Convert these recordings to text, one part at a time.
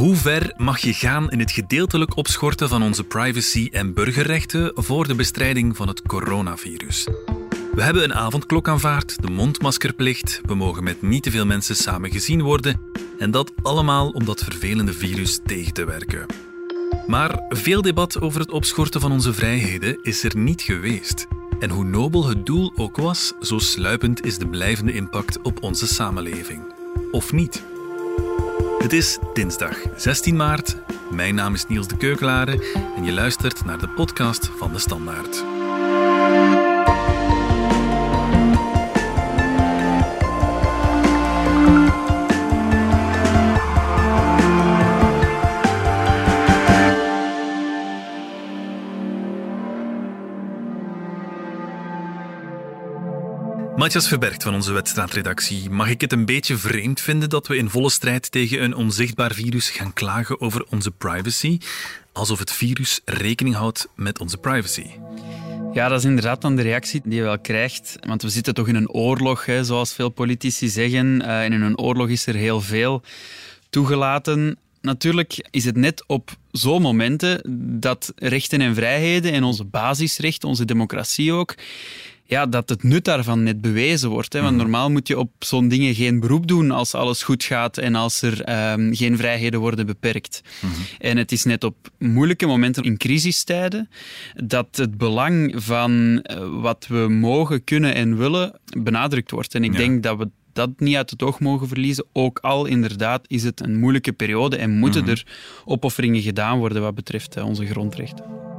Hoe ver mag je gaan in het gedeeltelijk opschorten van onze privacy en burgerrechten voor de bestrijding van het coronavirus? We hebben een avondklok aanvaard, de mondmaskerplicht, we mogen met niet te veel mensen samen gezien worden en dat allemaal om dat vervelende virus tegen te werken. Maar veel debat over het opschorten van onze vrijheden is er niet geweest. En hoe nobel het doel ook was, zo sluipend is de blijvende impact op onze samenleving. Of niet? Het is dinsdag 16 maart. Mijn naam is Niels de Keukelare en je luistert naar de podcast van de Standaard. Matthias Verbergt van onze wedstrijdredactie. Mag ik het een beetje vreemd vinden dat we in volle strijd tegen een onzichtbaar virus gaan klagen over onze privacy? Alsof het virus rekening houdt met onze privacy. Ja, dat is inderdaad dan de reactie die je wel krijgt. Want we zitten toch in een oorlog, hè, zoals veel politici zeggen. Uh, en in een oorlog is er heel veel toegelaten. Natuurlijk is het net op zo'n momenten dat rechten en vrijheden en onze basisrechten, onze democratie ook, ja, dat het nut daarvan net bewezen wordt. Hè? Want mhm. normaal moet je op zo'n dingen geen beroep doen als alles goed gaat en als er ehm, geen vrijheden worden beperkt. Mhm. En het is net op moeilijke momenten in crisistijden dat het belang van eh, wat we mogen, kunnen en willen benadrukt wordt. En ik denk dat we dat niet uit het oog mogen verliezen. Ook al inderdaad is het een moeilijke periode en moeten mhm. er opofferingen gedaan worden wat betreft eh, onze grondrechten.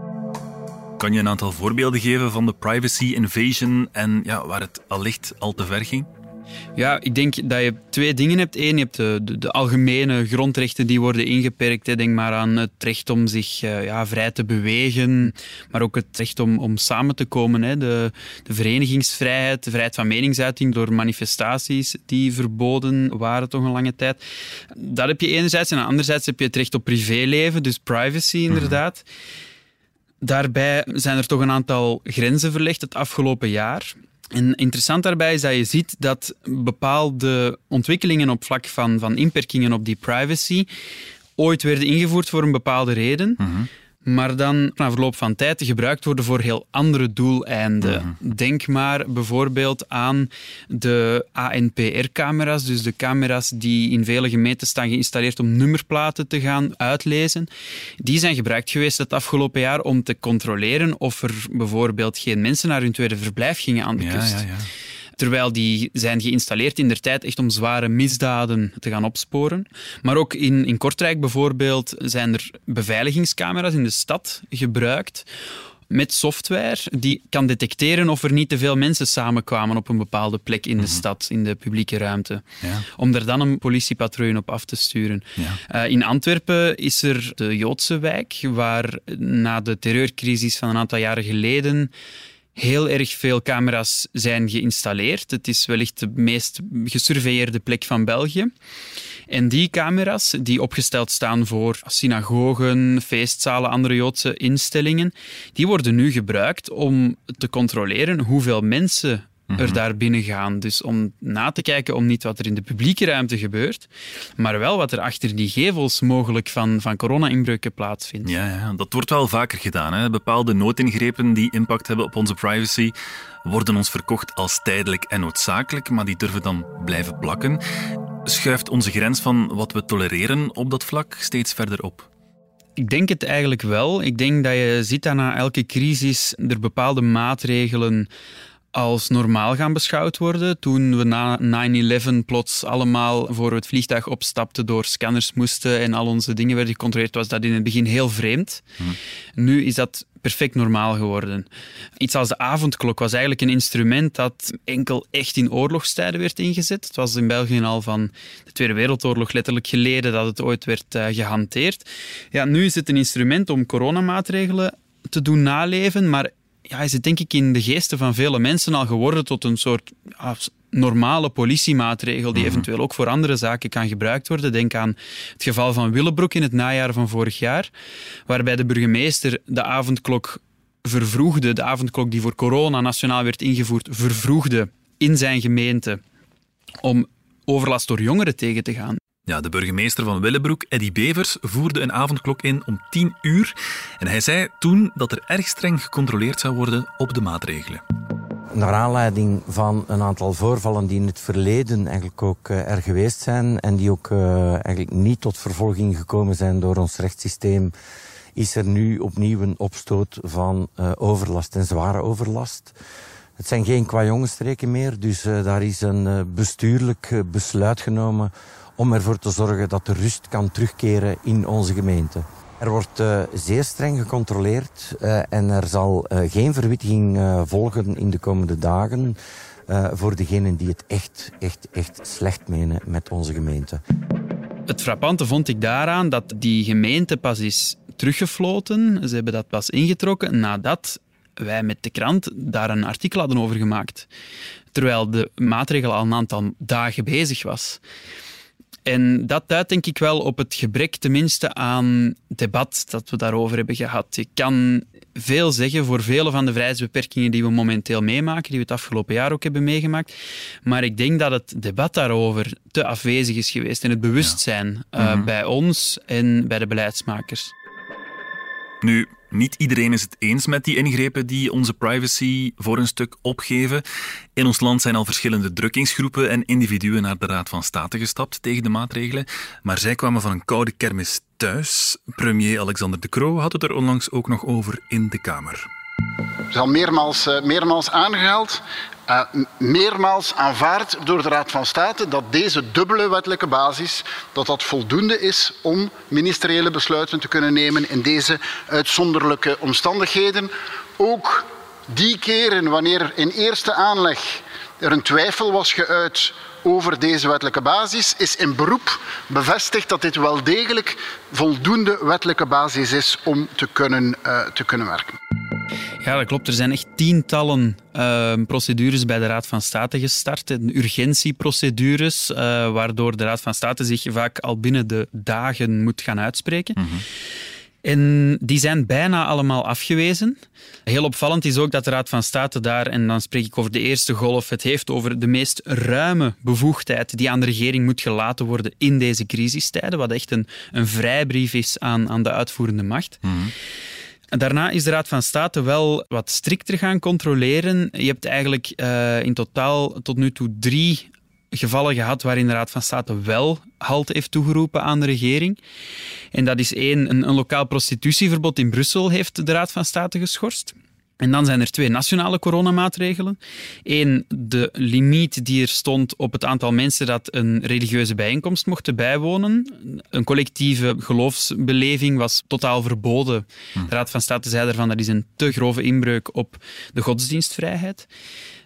Kan je een aantal voorbeelden geven van de privacy invasion en ja, waar het allicht al te ver ging? Ja, ik denk dat je twee dingen hebt. Eén, je hebt de, de, algemene grondrechten die worden ingeperkt. Denk maar aan het recht om zich uh, ja, vrij te bewegen, maar ook het recht om, om samen te komen. Hè. De, de verenigingsvrijheid, de vrijheid van meningsuiting door manifestaties die verboden waren toch een lange tijd. Dat heb je enerzijds. En anderzijds heb je het recht op privéleven, dus privacy inderdaad. Daarbij zijn er toch een aantal grenzen verlegd het afgelopen jaar. En interessant daarbij is dat je ziet dat bepaalde ontwikkelingen op vlak van, van inperkingen op die privacy ooit werden ingevoerd voor een bepaalde reden. Mhm maar dan na verloop van tijd gebruikt worden voor heel andere doeleinden. Mhm. Denk maar bijvoorbeeld aan de ANPR-camera's, dus de camera's die in vele gemeenten staan geïnstalleerd om nummerplaten te gaan uitlezen. Die zijn gebruikt geweest het afgelopen jaar om te controleren of er bijvoorbeeld geen mensen naar hun tweede verblijf gingen aan de kust. Ja, ja, ja terwijl die zijn geïnstalleerd in der tijd echt om zware misdaden te gaan opsporen. Maar ook in, in Kortrijk bijvoorbeeld zijn er beveiligingscamera's in de stad gebruikt met software die kan detecteren of er niet te veel mensen samenkwamen op een bepaalde plek in de mhm. stad, in de publieke ruimte. Ja. Om er dan een politiepatrouille op af te sturen. Ja. Uh, in Antwerpen is er de Joodse wijk, waar na de terreurcrisis van een aantal jaren geleden heel erg veel camera's zijn geïnstalleerd. Het is wellicht de meest gesurveilleerde plek van België. En die camera's, die opgesteld staan voor synagogen, feestzalen, andere Joodse instellingen, die worden nu gebruikt om te controleren hoeveel mensen er mhm. daar binnen gaan. Dus om na te kijken om niet wat er in de publieke ruimte gebeurt, maar wel wat er achter die gevels mogelijk van, van corona-inbreuken plaatsvindt. Ja, ja, dat wordt wel vaker gedaan. Hè? Bepaalde noodingrepen die impact hebben op onze privacy worden ons verkocht als tijdelijk en noodzakelijk, maar die durven dan blijven plakken. Schuift onze grens van wat we tolereren op dat vlak steeds verder op? Ik denk het eigenlijk wel. Ik denk dat je ziet dat na elke crisis er bepaalde maatregelen als normaal gaan beschouwd worden. Toen we na 9-11 plots allemaal voor het vliegtuig opstapten door scanners moesten en al onze dingen werden gecontroleerd, was dat in het begin heel vreemd. Mhm. Nu is dat perfect normaal geworden. Iets als de avondklok was eigenlijk een instrument dat enkel echt in oorlogstijden werd ingezet. Het was in België al van de Tweede Wereldoorlog letterlijk geleden dat het ooit werd uh, gehanteerd. Ja, nu is het een instrument om coronamaatregelen te doen naleven, maar ja, is het denk ik in de geesten van vele mensen al geworden tot een soort normale politiemaatregel die mhm. eventueel ook voor andere zaken kan gebruikt worden. Denk aan het geval van Willebroek in het najaar van vorig jaar, waarbij de burgemeester de avondklok vervroegde, de avondklok die voor corona nationaal werd ingevoerd, vervroegde in zijn gemeente om overlast door jongeren tegen te gaan. Ja, de burgemeester van Willebroek, Eddy Bevers, voerde een avondklok in om 10 uur. En hij zei toen dat er erg streng gecontroleerd zou worden op de maatregelen. Naar aanleiding van een aantal voorvallen die in het verleden eigenlijk ook uh, er geweest zijn en die ook uh, eigenlijk niet tot vervolging gekomen zijn door ons rechtssysteem, is er nu opnieuw een opstoot van uh, overlast en zware overlast. Het zijn geen kwajongensstreken meer, dus daar is een bestuurlijk besluit genomen om ervoor te zorgen dat de rust kan terugkeren in onze gemeente. Er wordt uh, zeer streng gecontroleerd uh, en er zal uh, geen verwittiging volgen in de komende dagen voor degenen die het echt, echt, echt slecht menen met onze gemeente. Het frappante vond ik daaraan dat die gemeente pas is teruggefloten. Ze hebben dat pas ingetrokken nadat wij met de krant daar een artikel hadden over gemaakt. Terwijl de maatregel al een aantal dagen bezig was. En dat duidt denk ik wel op het gebrek tenminste aan debat dat we daarover hebben gehad. Ik kan veel zeggen voor vele van de vrijheidsbeperkingen die we momenteel meemaken, die we het afgelopen jaar ook hebben meegemaakt. Maar ik denk dat het debat daarover te afwezig is geweest en het bewustzijn ja. uh, bij ons en bij de beleidsmakers. Nu, niet iedereen is het eens met die ingrepen die onze privacy voor een stuk opgeven. In ons land zijn al verschillende drukkingsgroepen en individuen naar de Raad van State gestapt tegen de maatregelen. Maar zij kwamen van een koude kermis thuis. Premier Alexander De Croo had het er onlangs ook nog over in de Kamer. Het is al meermaals, uh, meermaals aangehaald. Uh, meermaals aanvaard door de Raad van State dat deze dubbele wettelijke basis dat dat voldoende is om ministeriële besluiten te kunnen nemen in deze uitzonderlijke omstandigheden. Ook die keren wanneer in eerste aanleg er een twijfel was geuit over deze wettelijke basis, is in beroep bevestigd dat dit wel degelijk voldoende wettelijke basis is om te kunnen, uh, te kunnen werken. Ja, dat klopt. Er zijn echt tientallen uh, procedures bij de Raad van State gestart. Urgentieprocedures, uh, waardoor de Raad van State zich vaak al binnen de dagen moet gaan uitspreken. Mm -hmm. En die zijn bijna allemaal afgewezen. Heel opvallend is ook dat de Raad van State daar, en dan spreek ik over de eerste golf, het heeft over de meest ruime bevoegdheid die aan de regering moet gelaten worden in deze crisistijden, wat echt een, een vrijbrief is aan, aan de uitvoerende macht. Mm -hmm. Daarna is de Raad van State wel wat strikter gaan controleren. Je hebt eigenlijk uh, in totaal tot nu toe drie gevallen gehad waarin de Raad van State wel halt heeft toegeroepen aan de regering. En dat is één, een, een lokaal prostitutieverbod in Brussel heeft de Raad van State geschorst. En dan zijn er twee nationale coronamaatregelen. Eén, de limiet die er stond op het aantal mensen dat een religieuze bijeenkomst mochten bijwonen. Een collectieve geloofsbeleving was totaal verboden. De Raad van State zei daarvan dat is een te grove inbreuk op de godsdienstvrijheid.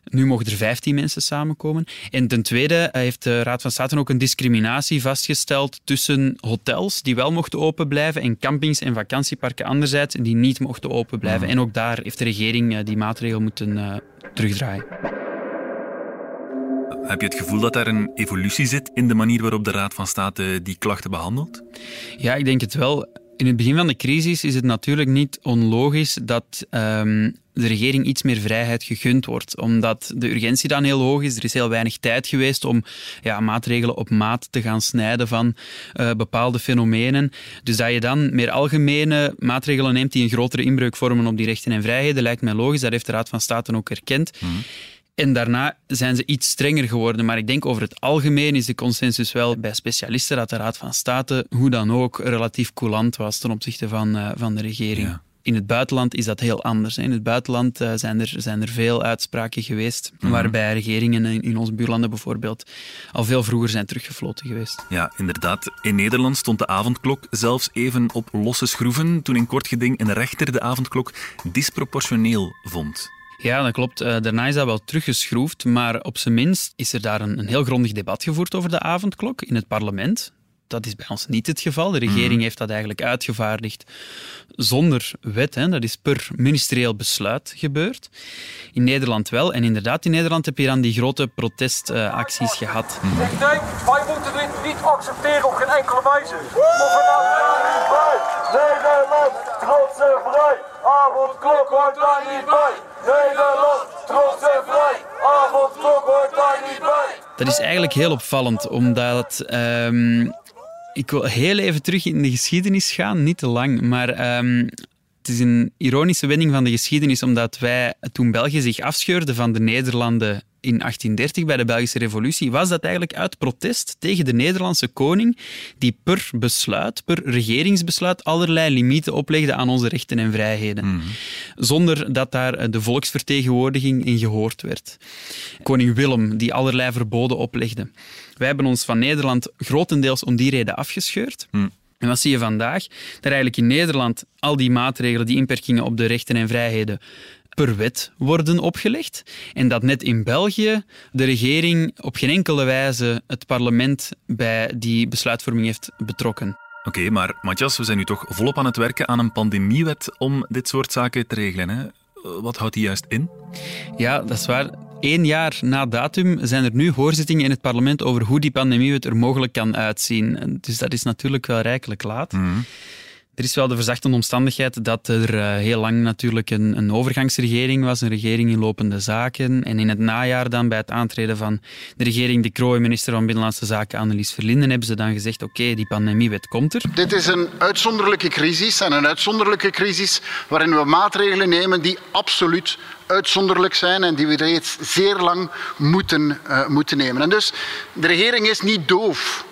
Nu mogen er 15 mensen samenkomen. En ten tweede heeft de Raad van State ook een discriminatie vastgesteld tussen hotels die wel mochten open blijven en campings en vakantieparken anderzijds die niet mochten open blijven. En ook daar heeft de regering die maatregel moeten uh, terugdraaien. Heb je het gevoel dat daar een evolutie zit in de manier waarop de Raad van State die klachten behandelt? Ja, ik denk het wel. In het begin van de crisis is het natuurlijk niet onlogisch dat um, de regering iets meer vrijheid gegund wordt. Omdat de urgentie dan heel hoog is. Er is heel weinig tijd geweest om ja, maatregelen op maat te gaan snijden van uh, bepaalde fenomenen. Dus dat je dan meer algemene maatregelen neemt die een grotere inbreuk vormen op die rechten en vrijheden, lijkt mij logisch. Dat heeft de Raad van State ook erkend. Mm. En daarna zijn ze iets strenger geworden. Maar ik denk over het algemeen is de consensus wel bij specialisten dat de Raad van State, hoe dan ook, relatief coulant was ten opzichte van, uh, van de regering. Ja. In het buitenland is dat heel anders. In het buitenland uh, zijn, er, zijn er veel uitspraken geweest mm -hmm. waarbij regeringen in, in onze buurlanden bijvoorbeeld al veel vroeger zijn teruggefloten geweest. Ja, inderdaad. In Nederland stond de avondklok zelfs even op losse schroeven toen in kort geding een rechter de avondklok disproportioneel vond. Ja, dat klopt. Uh, daarna is dat wel teruggeschroefd, maar op zijn minst is er daar een, een heel grondig debat gevoerd over de avondklok in het parlement. Dat is bij ons niet het geval. De regering mm. heeft dat eigenlijk uitgevaardigd zonder wet. Hè. Dat is per ministerieel besluit gebeurd. In Nederland wel. En inderdaad, in Nederland heb je dan die grote protestacties uh, gehad. Mm. Ik denk, wij moeten dit niet accepteren op geen enkele wijze. Nou. Nederland, trots en vrij. Avondklok hoort daar niet bij. Nederland, trots en vrij. Avondklok hoort daar niet bij. Dat is eigenlijk heel opvallend, omdat um, Ik wil heel even terug in de geschiedenis gaan, niet te lang, maar ehm, het is een ironische wending van de geschiedenis, omdat wij, toen België zich afscheurde van de Nederlanden in 1830 bij de Belgische Revolutie, was dat eigenlijk uit protest tegen de Nederlandse koning, die per besluit, per regeringsbesluit, allerlei limieten oplegde aan onze rechten en vrijheden. Zonder dat daar de volksvertegenwoordiging in gehoord werd. Koning Willem, die allerlei verboden oplegde. Wij hebben ons van Nederland grotendeels om die reden afgescheurd. En wat zie je vandaag? Dat eigenlijk in Nederland al die maatregelen, die inperkingen op de rechten en vrijheden per wet worden opgelegd. En dat net in België de regering op geen enkele wijze het parlement bij die besluitvorming heeft betrokken. Oké, maar Matthias, we zijn nu toch volop aan het werken aan een pandemiewet om dit soort zaken te regelen. Hè? Wat houdt die juist in? Ja, dat is waar. Eén jaar na datum zijn er nu hoorzittingen in het parlement over hoe die pandemiewet er mogelijk kan uitzien. Dus dat is natuurlijk wel rijkelijk laat. Er is wel de verzachtende omstandigheid dat er eh, heel lang natuurlijk een, een overgangsregering was, een regering in lopende zaken. En in het najaar dan, bij het aantreden van de regering De Croo minister van Binnenlandse Zaken Annelies Verlinden, hebben ze dan gezegd, oké, die pandemiewet komt er. Dit is een uitzonderlijke crisis en een uitzonderlijke crisis waarin we maatregelen nemen die absoluut uitzonderlijk zijn en die we reeds zeer lang moeten, uh, moeten nemen. En dus de regering is niet doof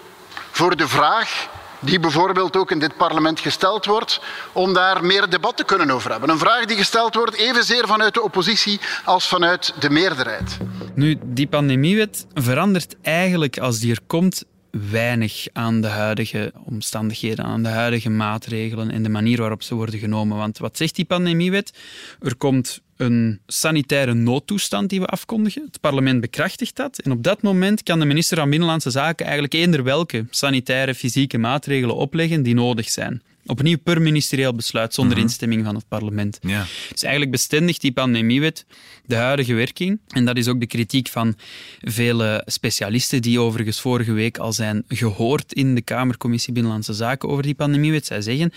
voor de vraag die bijvoorbeeld ook in dit parlement gesteld wordt, om daar meer debat te kunnen over hebben. Een vraag die gesteld wordt evenzeer vanuit de oppositie als vanuit de meerderheid. Nu, die pandemiewet verandert eigenlijk als die er komt weinig aan de huidige omstandigheden, aan de huidige maatregelen en de manier waarop ze worden genomen. Want wat zegt die pandemiewet? Er komt een sanitaire noodtoestand die we afkondigen. Het parlement bekrachtigt dat. En op dat moment kan de minister van Binnenlandse Zaken eigenlijk eender welke sanitaire fysieke maatregelen opleggen die nodig zijn. Opnieuw per ministerieel besluit, zonder Mhm. instemming van het parlement. Ja. Dus eigenlijk bestendigt die pandemiewet de huidige werking. En dat is ook de kritiek van vele specialisten die overigens vorige week al zijn gehoord in de Kamercommissie Binnenlandse Zaken over die pandemiewet. Zij zeggen,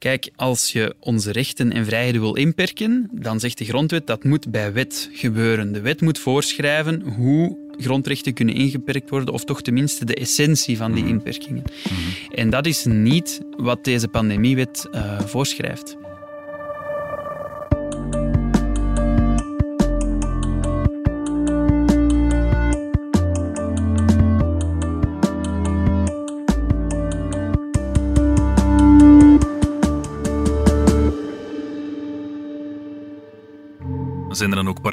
kijk, als je onze rechten en vrijheden wil inperken, dan zegt de grondwet dat moet bij wet gebeuren. De wet moet voorschrijven hoe grondrechten kunnen ingeperkt worden, of toch tenminste de essentie van die inperkingen. En dat is niet wat deze pandemiewet eh, voorschrijft.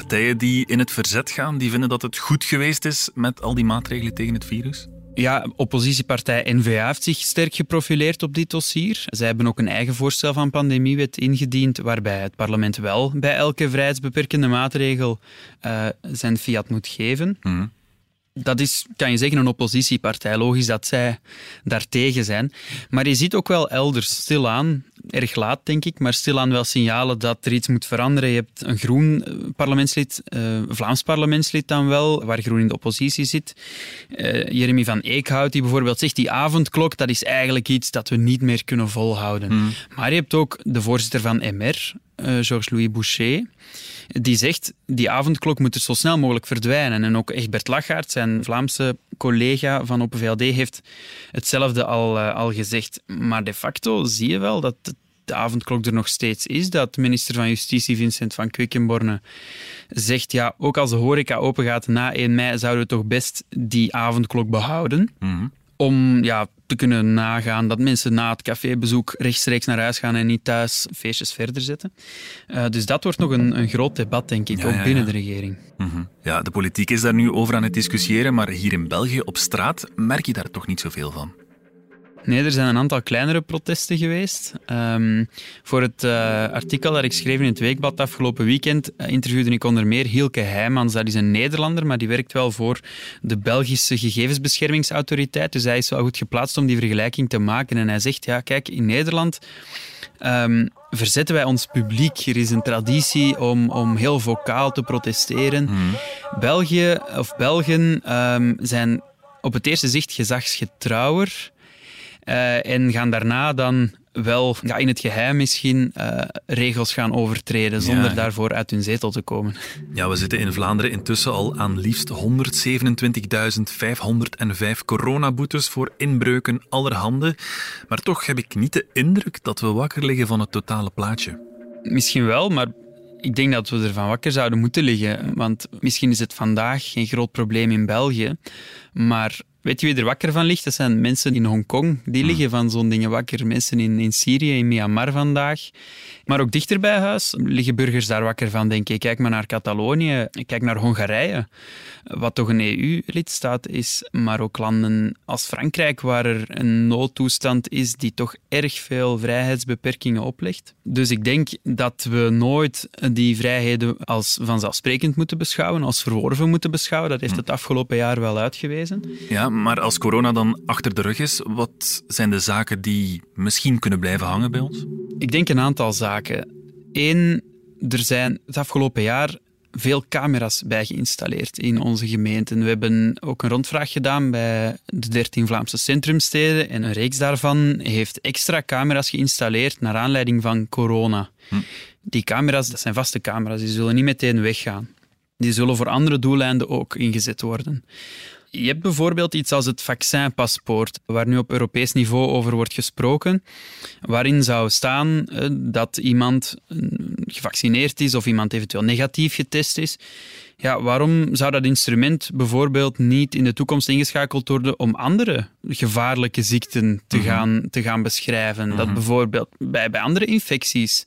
Partijen die in het verzet gaan, die vinden dat het goed geweest is met al die maatregelen tegen het virus? Ja, oppositiepartij N-VA heeft zich sterk geprofileerd op dit dossier. Zij hebben ook een eigen voorstel van pandemiewet ingediend, waarbij het parlement wel bij elke vrijheidsbeperkende maatregel eh, zijn fiat moet geven. Mhm. Dat is, kan je zeggen, een oppositiepartij. Logisch dat zij daartegen zijn. Maar je ziet ook wel elders stilaan, erg laat denk ik, maar stilaan wel signalen dat er iets moet veranderen. Je hebt een groen eh, parlementslid, eh, Vlaams parlementslid dan wel, waar groen in de oppositie zit. Eh, Jeremy van Eekhout, die bijvoorbeeld zegt, die avondklok, dat is eigenlijk iets dat we niet meer kunnen volhouden. Maar je hebt ook de voorzitter van MR, Georges-Louis Boucher, die zegt, die avondklok moet er zo snel mogelijk verdwijnen. En ook Egbert Lachaert, zijn Vlaamse collega van Open VLD, heeft hetzelfde al, eh, al gezegd. Maar de facto zie je wel dat de avondklok er nog steeds is. Dat minister van Justitie Vincent van Quickenborne zegt, ja, ook als de horeca open gaat na 1 mei, zouden we toch best die avondklok behouden om ja, te kunnen nagaan dat mensen na het cafébezoek rechtstreeks naar huis gaan en niet thuis feestjes verder zetten. Eh, dus dat wordt nog een, een groot debat, denk ik, Ja, ook ja, binnen ja. de regering. Mhm. Ja, de politiek is daar nu over aan het discussiëren, maar hier in België op straat merk je daar toch niet zoveel van. Nee, er zijn een aantal kleinere protesten geweest. Ehm, voor het eh, artikel dat ik schreef in het Weekblad afgelopen weekend eh, interviewde ik onder meer Hielke Heijmans. Dat is een Nederlander, maar die werkt wel voor de Belgische Gegevensbeschermingsautoriteit. Dus hij is wel goed geplaatst om die vergelijking te maken. En hij zegt, ja, kijk, in Nederland ehm, verzetten wij ons publiek. Er is een traditie om, om heel vocaal te protesteren. België of Belgen ehm, zijn op het eerste zicht gezagsgetrouwer. Eh, en gaan daarna dan wel ja, in het geheim misschien uh, regels gaan overtreden zonder Ja. daarvoor uit hun zetel te komen. Ja, we zitten in Vlaanderen intussen al aan liefst 127.505 coronaboetes voor inbreuken allerhande. Maar toch heb ik niet de indruk dat we wakker liggen van het totale plaatje. Misschien wel, maar ik denk dat we ervan wakker zouden moeten liggen. Want misschien is het vandaag geen groot probleem in België. Maar weet je wie er wakker van ligt? Dat zijn mensen in Hongkong. Die liggen van zo'n dingen wakker. Mensen in, in Syrië, in Myanmar vandaag. Maar ook dichter bij huis liggen burgers daar wakker van, denk ik. Kijk maar naar Catalonië, kijk naar Hongarije, wat toch een EU-lidstaat is. Maar ook landen als Frankrijk, waar er een noodtoestand is die toch erg veel vrijheidsbeperkingen oplegt. Dus ik denk dat we nooit die vrijheden als vanzelfsprekend moeten beschouwen, als verworven moeten beschouwen. Dat heeft het afgelopen jaar wel uitgewezen. Ja, maar als corona dan achter de rug is, wat zijn de zaken die misschien kunnen blijven hangen bij ons? Ik denk een aantal zaken. Eén, er zijn het afgelopen jaar veel camera's bij geïnstalleerd in onze gemeenten. We hebben ook een rondvraag gedaan bij de 13 Vlaamse centrumsteden en een reeks daarvan heeft extra camera's geïnstalleerd naar aanleiding van corona. Die camera's, dat zijn vaste camera's, die zullen niet meteen weggaan. Die zullen voor andere doeleinden ook ingezet worden. Je hebt bijvoorbeeld iets als het vaccinpaspoort, waar nu op Europees niveau over wordt gesproken, waarin zou staan eh, dat iemand eh, gevaccineerd is of iemand eventueel negatief getest is. Ja, waarom zou dat instrument bijvoorbeeld niet in de toekomst ingeschakeld worden om andere gevaarlijke ziekten te, gaan, te gaan beschrijven? Dat bijvoorbeeld bij, bij andere infecties,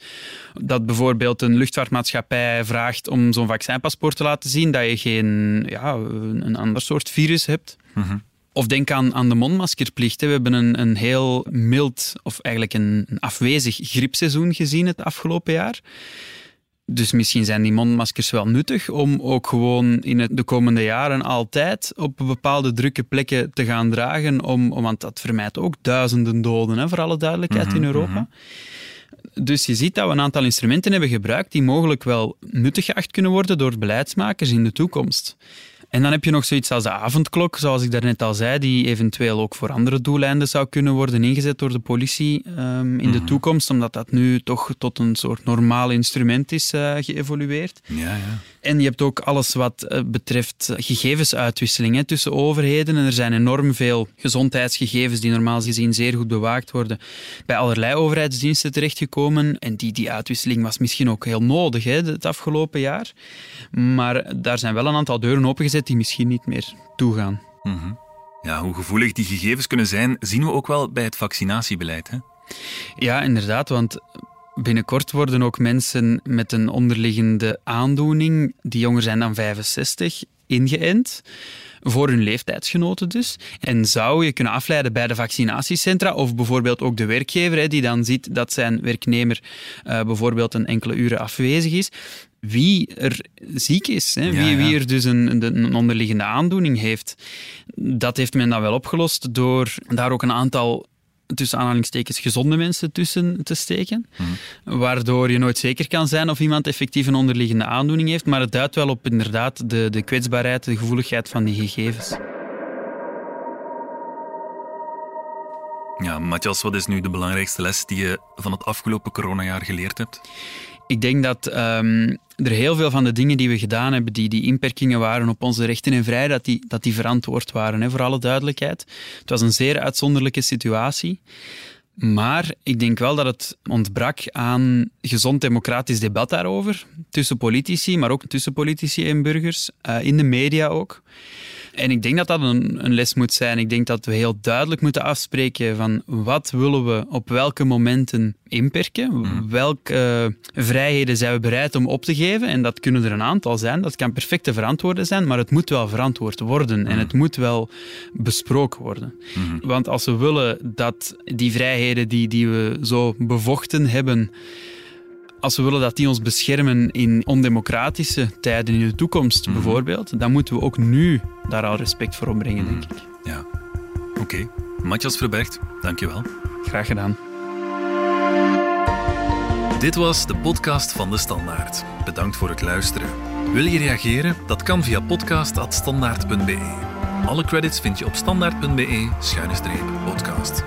dat bijvoorbeeld een luchtvaartmaatschappij vraagt om zo'n vaccinpaspoort te laten zien dat je geen ja, een ander soort virus hebt. Of denk aan, aan de mondmaskerplicht. hè. We hebben een, een heel mild, of eigenlijk een, een afwezig griepseizoen gezien het afgelopen jaar. Dus misschien zijn die mondmaskers wel nuttig om ook gewoon in de komende jaren altijd op bepaalde drukke plekken te gaan dragen. Om, om, want dat vermijdt ook duizenden doden, hè, voor alle duidelijkheid, in Europa. Dus je ziet dat we een aantal instrumenten hebben gebruikt die mogelijk wel nuttig geacht kunnen worden door beleidsmakers in de toekomst. En dan heb je nog zoiets als de avondklok, zoals ik daarnet al zei, die eventueel ook voor andere doeleinden zou kunnen worden ingezet door de politie ehm, in de toekomst, omdat dat nu toch tot een soort normaal instrument is eh, geëvolueerd. Ja, ja. En je hebt ook alles wat eh, betreft gegevensuitwisseling hè, tussen overheden. En er zijn enorm veel gezondheidsgegevens die normaal gezien zeer goed bewaakt worden, bij allerlei overheidsdiensten terechtgekomen. En die, die uitwisseling was misschien ook heel nodig hè, het afgelopen jaar. Maar daar zijn wel een aantal deuren opengezet die misschien niet meer toegaan. Ja, hoe gevoelig die gegevens kunnen zijn, zien we ook wel bij het vaccinatiebeleid. Hè? Ja, inderdaad, want binnenkort worden ook mensen met een onderliggende aandoening, die jonger zijn dan 65, ingeënt. Voor hun leeftijdsgenoten dus. En zou je kunnen afleiden bij de vaccinatiecentra of bijvoorbeeld ook de werkgever, hè, die dan ziet dat zijn werknemer eh, bijvoorbeeld een enkele uren afwezig is, wie er ziek is, hè, wie, ja. wie er dus een, een onderliggende aandoening heeft. Dat heeft men dan wel opgelost door daar ook een aantal tussen aanhalingstekens gezonde mensen tussen te steken. Waardoor je nooit zeker kan zijn of iemand effectief een onderliggende aandoening heeft. Maar het duidt wel op inderdaad de, de kwetsbaarheid, de gevoeligheid van die gegevens. Ja, Matthias, wat is nu de belangrijkste les die je van het afgelopen coronajaar geleerd hebt? Ik denk dat ehm, er heel veel van de dingen die we gedaan hebben, die, die inperkingen waren op onze rechten en vrijheden, dat die, dat die verantwoord waren, hè, voor alle duidelijkheid. Het was een zeer uitzonderlijke situatie. Maar ik denk wel dat het ontbrak aan gezond democratisch debat daarover. Tussen politici, maar ook tussen politici en burgers. eh, in de media ook. En ik denk dat dat een, een les moet zijn. Ik denk dat we heel duidelijk moeten afspreken van wat willen we op welke momenten inperken. Welke eh, vrijheden zijn we bereid om op te geven? En dat kunnen er een aantal zijn. Dat kan perfect te verantwoorden zijn, maar het moet wel verantwoord worden. En het moet wel besproken worden. Want als we willen dat die vrijheden die, die we zo bevochten hebben, als we willen dat die ons beschermen in ondemocratische tijden in de toekomst bijvoorbeeld, dan moeten we ook nu daar al respect voor opbrengen, denk ik. Ja, oké. Matthias Verbergt, dankjewel. Graag gedaan. Dit was de podcast van De Standaard. Bedankt voor het luisteren. Wil je reageren? Dat kan via podcast.standaard.be. Alle credits vind je op standaard.be-podcast.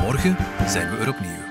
Morgen zijn we er opnieuw.